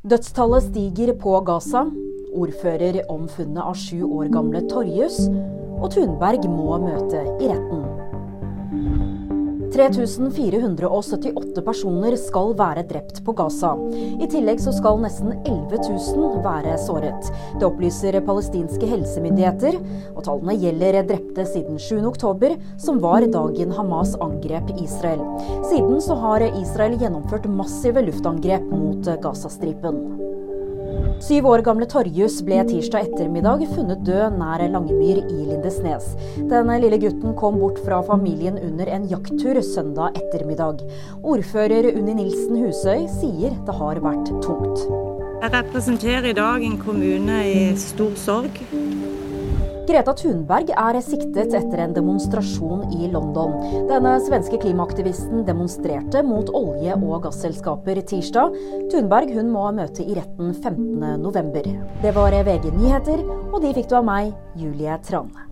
Dødstallet stiger på Gaza. Ordfører om funnet av sju år gamle Torjus. Og Thunberg må møte i retten. 3478 personer skal være drept på Gaza. I tillegg så skal nesten 11 000 være såret. Det opplyser palestinske helsemyndigheter, og tallene gjelder drepte siden 7.10, som var dagen Hamas angrep Israel. Siden så har Israel gjennomført massive luftangrep mot Gazastripen. Syv år gamle Torjus ble tirsdag ettermiddag funnet død nær Langemyr i Lindesnes. Den lille gutten kom bort fra familien under en jakttur søndag ettermiddag. Ordfører Unni Nilsen Husøy sier det har vært tungt. Jeg representerer i dag en kommune i stor sorg. Greta Thunberg er siktet etter en demonstrasjon i London. Denne svenske klimaaktivisten demonstrerte mot olje- og gasselskaper tirsdag. Thunberg hun må møte i retten 15.11. Det var VG nyheter, og de fikk du av meg, Julie Trane.